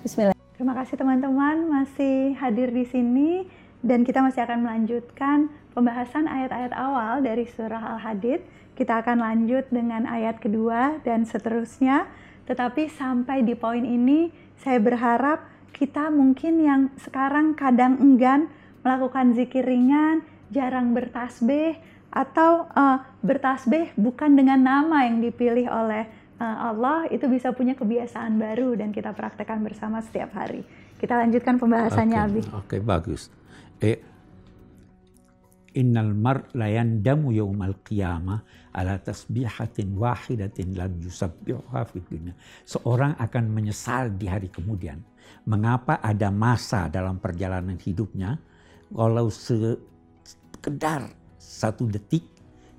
Bismillah. Terima kasih teman-teman masih hadir di sini dan kita masih akan melanjutkan pembahasan ayat-ayat awal dari surah Al-Hadid. Kita akan lanjut dengan ayat kedua dan seterusnya. Tetapi sampai di poin ini saya berharap kita mungkin yang sekarang kadang enggan melakukan zikir ringan, jarang bertasbih atau uh, bertasbih bukan dengan nama yang dipilih oleh Allah itu bisa punya kebiasaan baru dan kita praktekkan bersama setiap hari. Kita lanjutkan pembahasannya Oke, Abi. Oke, bagus. Eh, innal mar la yandamu yaumal qiyamah ala tasbihatin wahidatin lam yusabbihuha fid dunya. Seorang akan menyesal di hari kemudian. Mengapa ada masa dalam perjalanan hidupnya kalau sekedar satu detik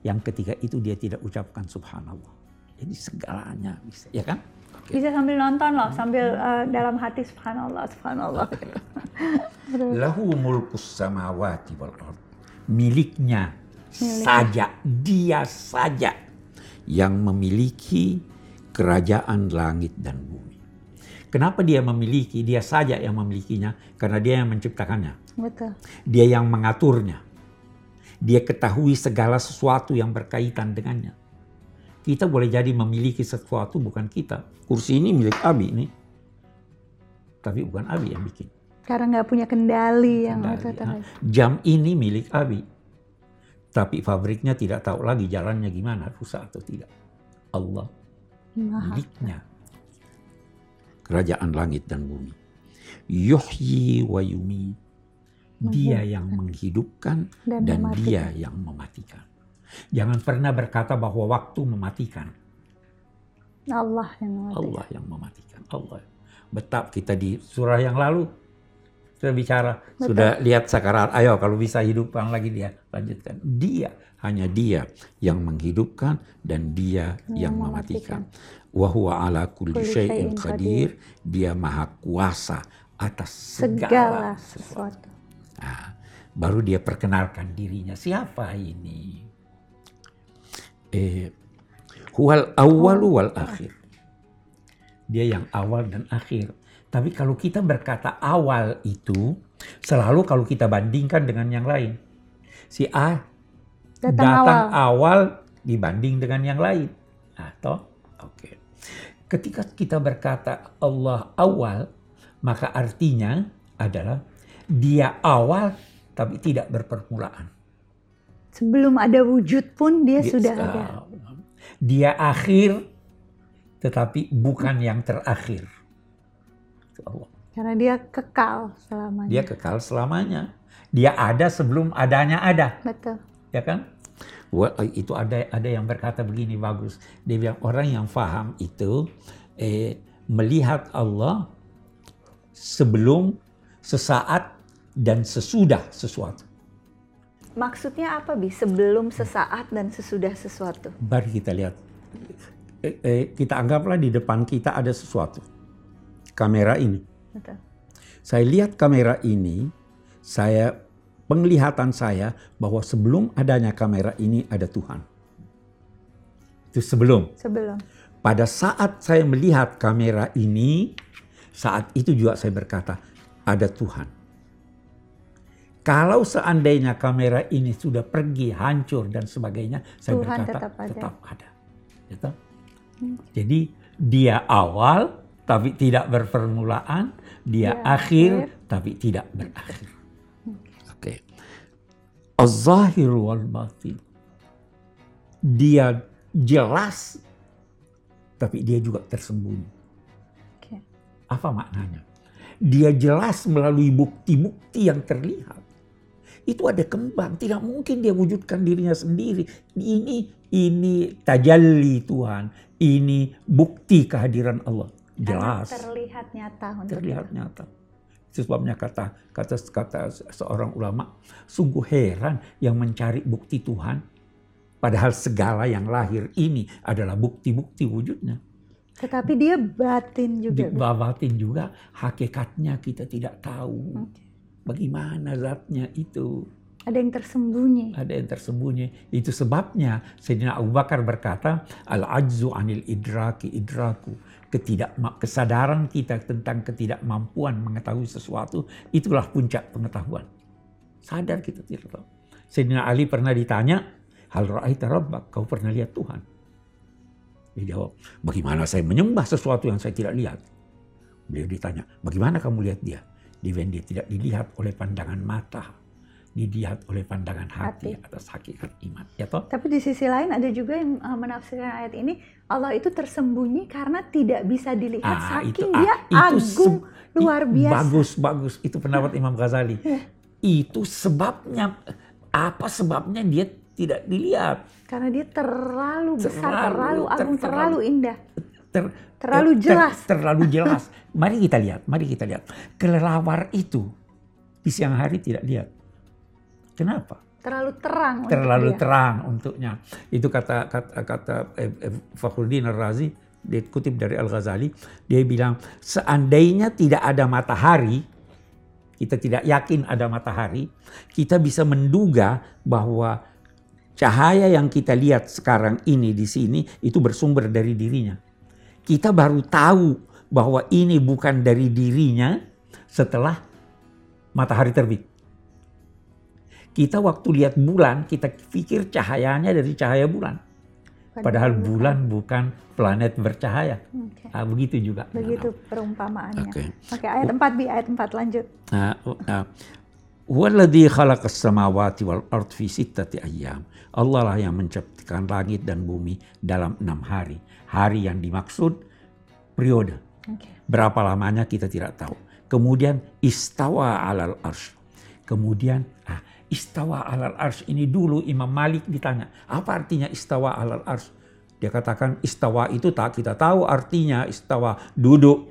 yang ketika itu dia tidak ucapkan subhanallah. Jadi segalanya bisa, ya kan? Oke. Bisa sambil nonton loh, sambil uh, dalam hati subhanallah, subhanallah. Lahu mulkus samawati wal ard. Miliknya Milik. saja, dia saja yang memiliki kerajaan langit dan bumi. Kenapa dia memiliki? Dia saja yang memilikinya karena dia yang menciptakannya. Betul. Dia yang mengaturnya. Dia ketahui segala sesuatu yang berkaitan dengannya. Kita boleh jadi memiliki sesuatu bukan kita. Kursi ini milik Abi ini. Tapi bukan Abi yang bikin. Karena nggak punya kendali yang Kendali, ha. Jam ini milik Abi. Tapi pabriknya tidak tahu lagi jalannya gimana, rusak atau tidak. Allah Maha. miliknya. Kerajaan langit dan bumi. Yuhyi wa yumi. Dia yang menghidupkan Dan dan, dia yang mematikan. Jangan pernah berkata bahwa waktu mematikan. Allah yang mematikan. Allah yang mematikan. Allah. Betap kita di surah yang lalu sudah bicara, Betul. sudah lihat sakarat. Ayo kalau bisa hidupkan lagi dia, lanjutkan. Dia, hanya dia yang menghidupkan dan dia yang, Yang mematikan. Wa huwa ala kulli syai'in qadir. Dia maha kuasa atas Segala segala, sesuatu. sesuatu. Nah, baru dia perkenalkan dirinya. Siapa ini? Eh, huwal awwalu wal akhir. Dia yang awal dan akhir. Tapi kalau kita berkata awal itu, selalu kalau kita bandingkan dengan yang lain. Si A Datang, datang, awal. awal. dibanding dengan yang lain. Atau, oke. Ketika kita berkata Allah awal, maka artinya adalah dia awal tapi tidak berpermulaan. Sebelum ada wujud pun dia, Dia- sudah ada. Dia akhir tetapi bukan yang terakhir. Itu Allah. Karena dia kekal selamanya. Dia kekal selamanya. Dia ada sebelum adanya ada, Betul. ya kan? Wah, itu ada ada yang berkata begini bagus. Dia bilang orang yang faham itu eh, melihat Allah sebelum, sesaat dan sesudah sesuatu. Maksudnya apa bi? Sebelum sesaat dan sesudah sesuatu. Mari kita lihat. Eh, eh, kita anggaplah di depan kita ada sesuatu. Kamera ini. Betul. Saya lihat kamera ini, saya penglihatan saya bahwa sebelum adanya kamera ini ada Tuhan. Itu sebelum. Sebelum. Pada saat saya melihat kamera ini, saat itu juga saya berkata, ada Tuhan. Kalau seandainya kamera ini sudah pergi, hancur dan sebagainya, saya Tuhan berkata tetap ada. tetap ada. Gitu. Jadi dia awal tapi tidak berpermulaan, dia, Dia akhir, akhir. tapi tidak berakhir. Oke. Az-zahir wal batin. Dia jelas tapi dia juga tersembunyi. Oke. Apa maknanya? Dia jelas melalui bukti-bukti yang terlihat. Itu ada kembang, tidak mungkin dia wujudkan dirinya sendiri. Ini ini tajalli Tuhan, ini bukti kehadiran Allah. Karena Jelas terlihat nyata terlihat kita. nyata. Itu sebabnya kata kata kata seorang ulama, sungguh heran yang mencari bukti Tuhan, padahal segala yang lahir ini adalah bukti-bukti wujudnya. Tetapi dia batin juga. Dibawatin juga hakikatnya kita tidak tahu. Oke. Bagaimana zatnya itu? Ada yang tersembunyi. Ada yang tersembunyi. Itu sebabnya Sayyidina Abu Bakar berkata, Al-ajzu anil idraki idraku. Ketidak, kesadaran kita tentang ketidakmampuan mengetahui sesuatu, itulah puncak pengetahuan. Sadar kita tidak tahu. Sayyidina Ali pernah ditanya, Hal ra'aita rabbak, kau pernah lihat Tuhan? Dia jawab, bagaimana saya menyembah sesuatu yang saya tidak lihat? Beliau ditanya, bagaimana kamu lihat dia? Dia dia tidak dilihat oleh pandangan mata, dilihat oleh pandangan hati, hati. atas hakikat iman. Ya toh? Tapi di sisi lain ada juga yang uh, menafsirkan ayat ini Allah itu tersembunyi karena tidak bisa dilihat ah, saking itu, ah, dia itu agung luar biasa. Bagus bagus itu pendapat Imam Ghazali. itu sebabnya apa sebabnya dia tidak dilihat? Karena dia terlalu besar, terlalu, terlalu agung, ter, terlalu indah. Ter, terlalu jelas. Ter, terlalu jelas. mari kita lihat, mari kita lihat. Kelelawar itu di siang hari tidak lihat Kenapa? Terlalu terang. Terlalu untuk terang untuknya. Itu kata kata, kata eh, eh, Fakhruddin Ar-Razi dikutip dari Al-Ghazali, dia bilang seandainya tidak ada matahari, kita tidak yakin ada matahari, kita bisa menduga bahwa cahaya yang kita lihat sekarang ini di sini itu bersumber dari dirinya. Kita baru tahu bahwa ini bukan dari dirinya setelah matahari terbit. Kita waktu lihat bulan, kita pikir cahayanya dari cahaya bulan. Padahal bulan bukan planet bercahaya. Okay. Nah, begitu juga. Begitu nah, perumpamaannya. Oke, okay. okay, ayat 4 bi ayat 4 lanjut. Nah, uh, Walladhi khalaqas samawati wal ard fi sittati ayyam. Allah lah yang menciptakan langit dan bumi dalam enam hari. Hari yang dimaksud periode. Okay. Berapa lamanya kita tidak tahu. Kemudian istawa alal arsh. Kemudian ah, istawa alal arsh ini dulu Imam Malik ditanya, apa artinya istawa alal arsh? Dia katakan istawa itu tak kita tahu artinya istawa duduk.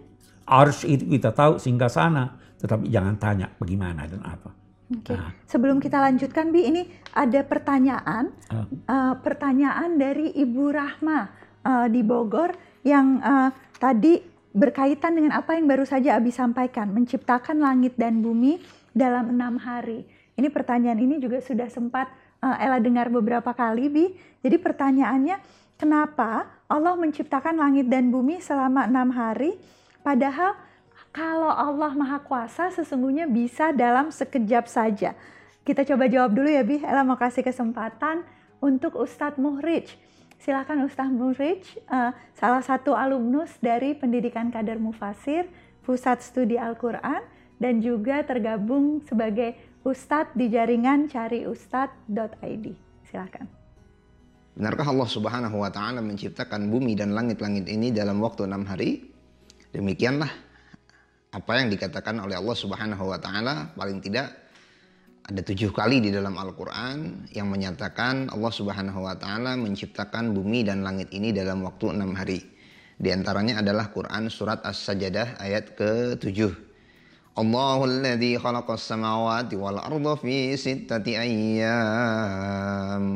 Arsh itu kita tahu singgah sana. Tetapi jangan tanya bagaimana dan apa. Okay. Nah. Sebelum kita lanjutkan Bi, ini ada pertanyaan. Uh. Uh, pertanyaan dari Ibu Rahma uh, di Bogor yang uh, tadi berkaitan dengan apa yang baru saja Abi sampaikan, menciptakan langit dan bumi dalam enam hari. Ini pertanyaan ini juga sudah sempat uh, Ella dengar beberapa kali, Bi. Jadi pertanyaannya, kenapa Allah menciptakan langit dan bumi selama enam hari, padahal kalau Allah Maha Kuasa sesungguhnya bisa dalam sekejap saja. Kita coba jawab dulu ya, Bi. Ella mau kasih kesempatan untuk Ustadz Muhrij. Silakan Ustadz Muhrij, uh, salah satu alumnus dari Pendidikan Kader Mufasir, Pusat Studi Al-Quran, dan juga tergabung sebagai Ustadz di jaringan cari ustadz.id. Silakan. Benarkah Allah Subhanahu wa taala menciptakan bumi dan langit-langit ini dalam waktu enam hari? Demikianlah apa yang dikatakan oleh Allah Subhanahu wa taala paling tidak ada tujuh kali di dalam Al-Quran yang menyatakan Allah Subhanahu wa taala menciptakan bumi dan langit ini dalam waktu enam hari. Di antaranya adalah Quran surat As-Sajdah ayat ke-7 Allahul ladzi khalaqas samawati wal arda fi sittati ayyam.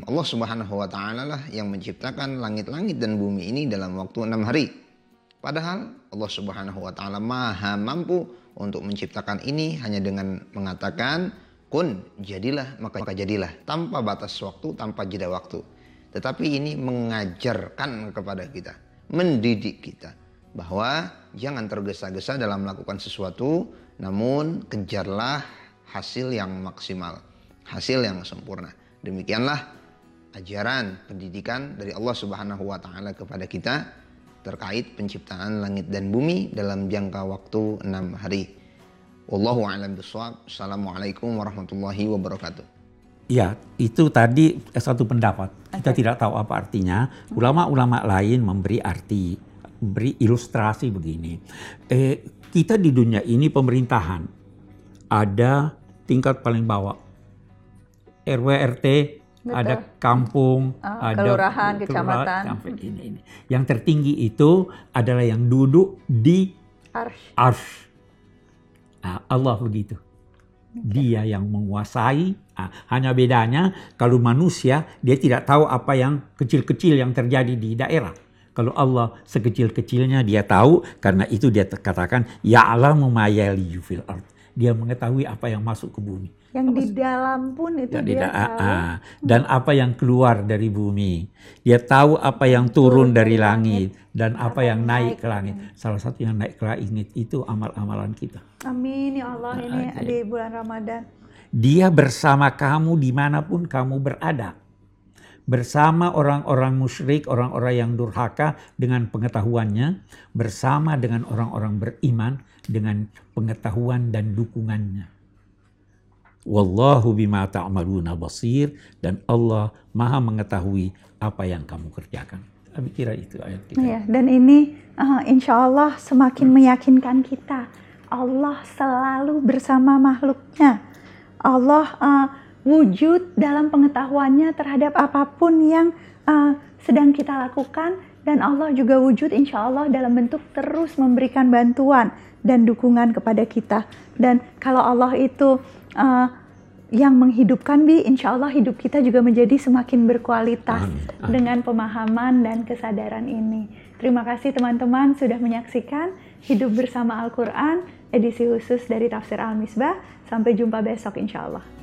Allah Subhanahu wa taala lah yang menciptakan langit-langit dan bumi ini dalam waktu enam hari. Padahal Allah Subhanahu wa taala Maha mampu untuk menciptakan ini hanya dengan mengatakan kun jadilah maka, maka jadilah tanpa batas waktu, tanpa jeda waktu. Tetapi ini mengajarkan kepada kita, mendidik kita bahwa jangan tergesa-gesa dalam melakukan sesuatu namun kejarlah hasil yang maksimal, hasil yang sempurna. Demikianlah ajaran pendidikan dari Allah Subhanahu wa taala kepada kita terkait penciptaan langit dan bumi dalam jangka waktu enam hari. Wallahu a'lam bishawab. Assalamualaikum warahmatullahi wabarakatuh. Ya, itu tadi satu pendapat. Kita tidak tahu apa artinya. Ulama-ulama lain memberi arti, beri ilustrasi begini. Eh, kita di dunia ini pemerintahan ada tingkat paling bawah RW RT Betul. ada kampung uh, ada kelurahan kecamatan sampai ini, ini yang tertinggi itu adalah yang duduk di arsh, arsh. Nah, Allah begitu. Dia yang menguasai. Nah, hanya bedanya kalau manusia dia tidak tahu apa yang kecil-kecil yang terjadi di daerah. Kalau Allah sekecil-kecilnya dia tahu. Karena itu dia katakan ya'lamu ma fil ard. Dia mengetahui apa yang masuk ke bumi. Yang di dalam pun itu Ya, dia tahu. ah, ah. dan apa yang keluar dari bumi. Dia tahu apa yang turun dari langit dan apa yang naik ke langit. Salah satu yang naik ke langit itu amal-amalan kita. Amin ya Allah ini Ah, di bulan Ramadan. Dia bersama kamu di mana pun kamu berada. Bersama orang-orang musyrik, orang-orang yang durhaka dengan pengetahuannya. Bersama dengan orang-orang beriman dengan pengetahuan dan dukungannya. Wallahu bima ta'maluna basir. Dan Allah maha mengetahui apa yang kamu kerjakan. Kami kira itu ayat kita. Ya, dan ini uh, insya Allah semakin meyakinkan kita. Allah selalu bersama makhluknya. Allah uh, wujud dalam pengetahuannya terhadap apa pun yang uh, sedang kita lakukan. Dan Allah juga wujud insya Allah dalam bentuk terus memberikan bantuan dan dukungan kepada kita. Dan kalau Allah itu uh, yang menghidupkan bi, insya Allah hidup kita juga menjadi semakin berkualitas Amin. Amin. dengan pemahaman dan kesadaran ini. Terima kasih teman-teman sudah menyaksikan Hidup Bersama Al-Quran, edisi khusus dari Tafsir Al-Misbah. Sampai jumpa besok insya Allah.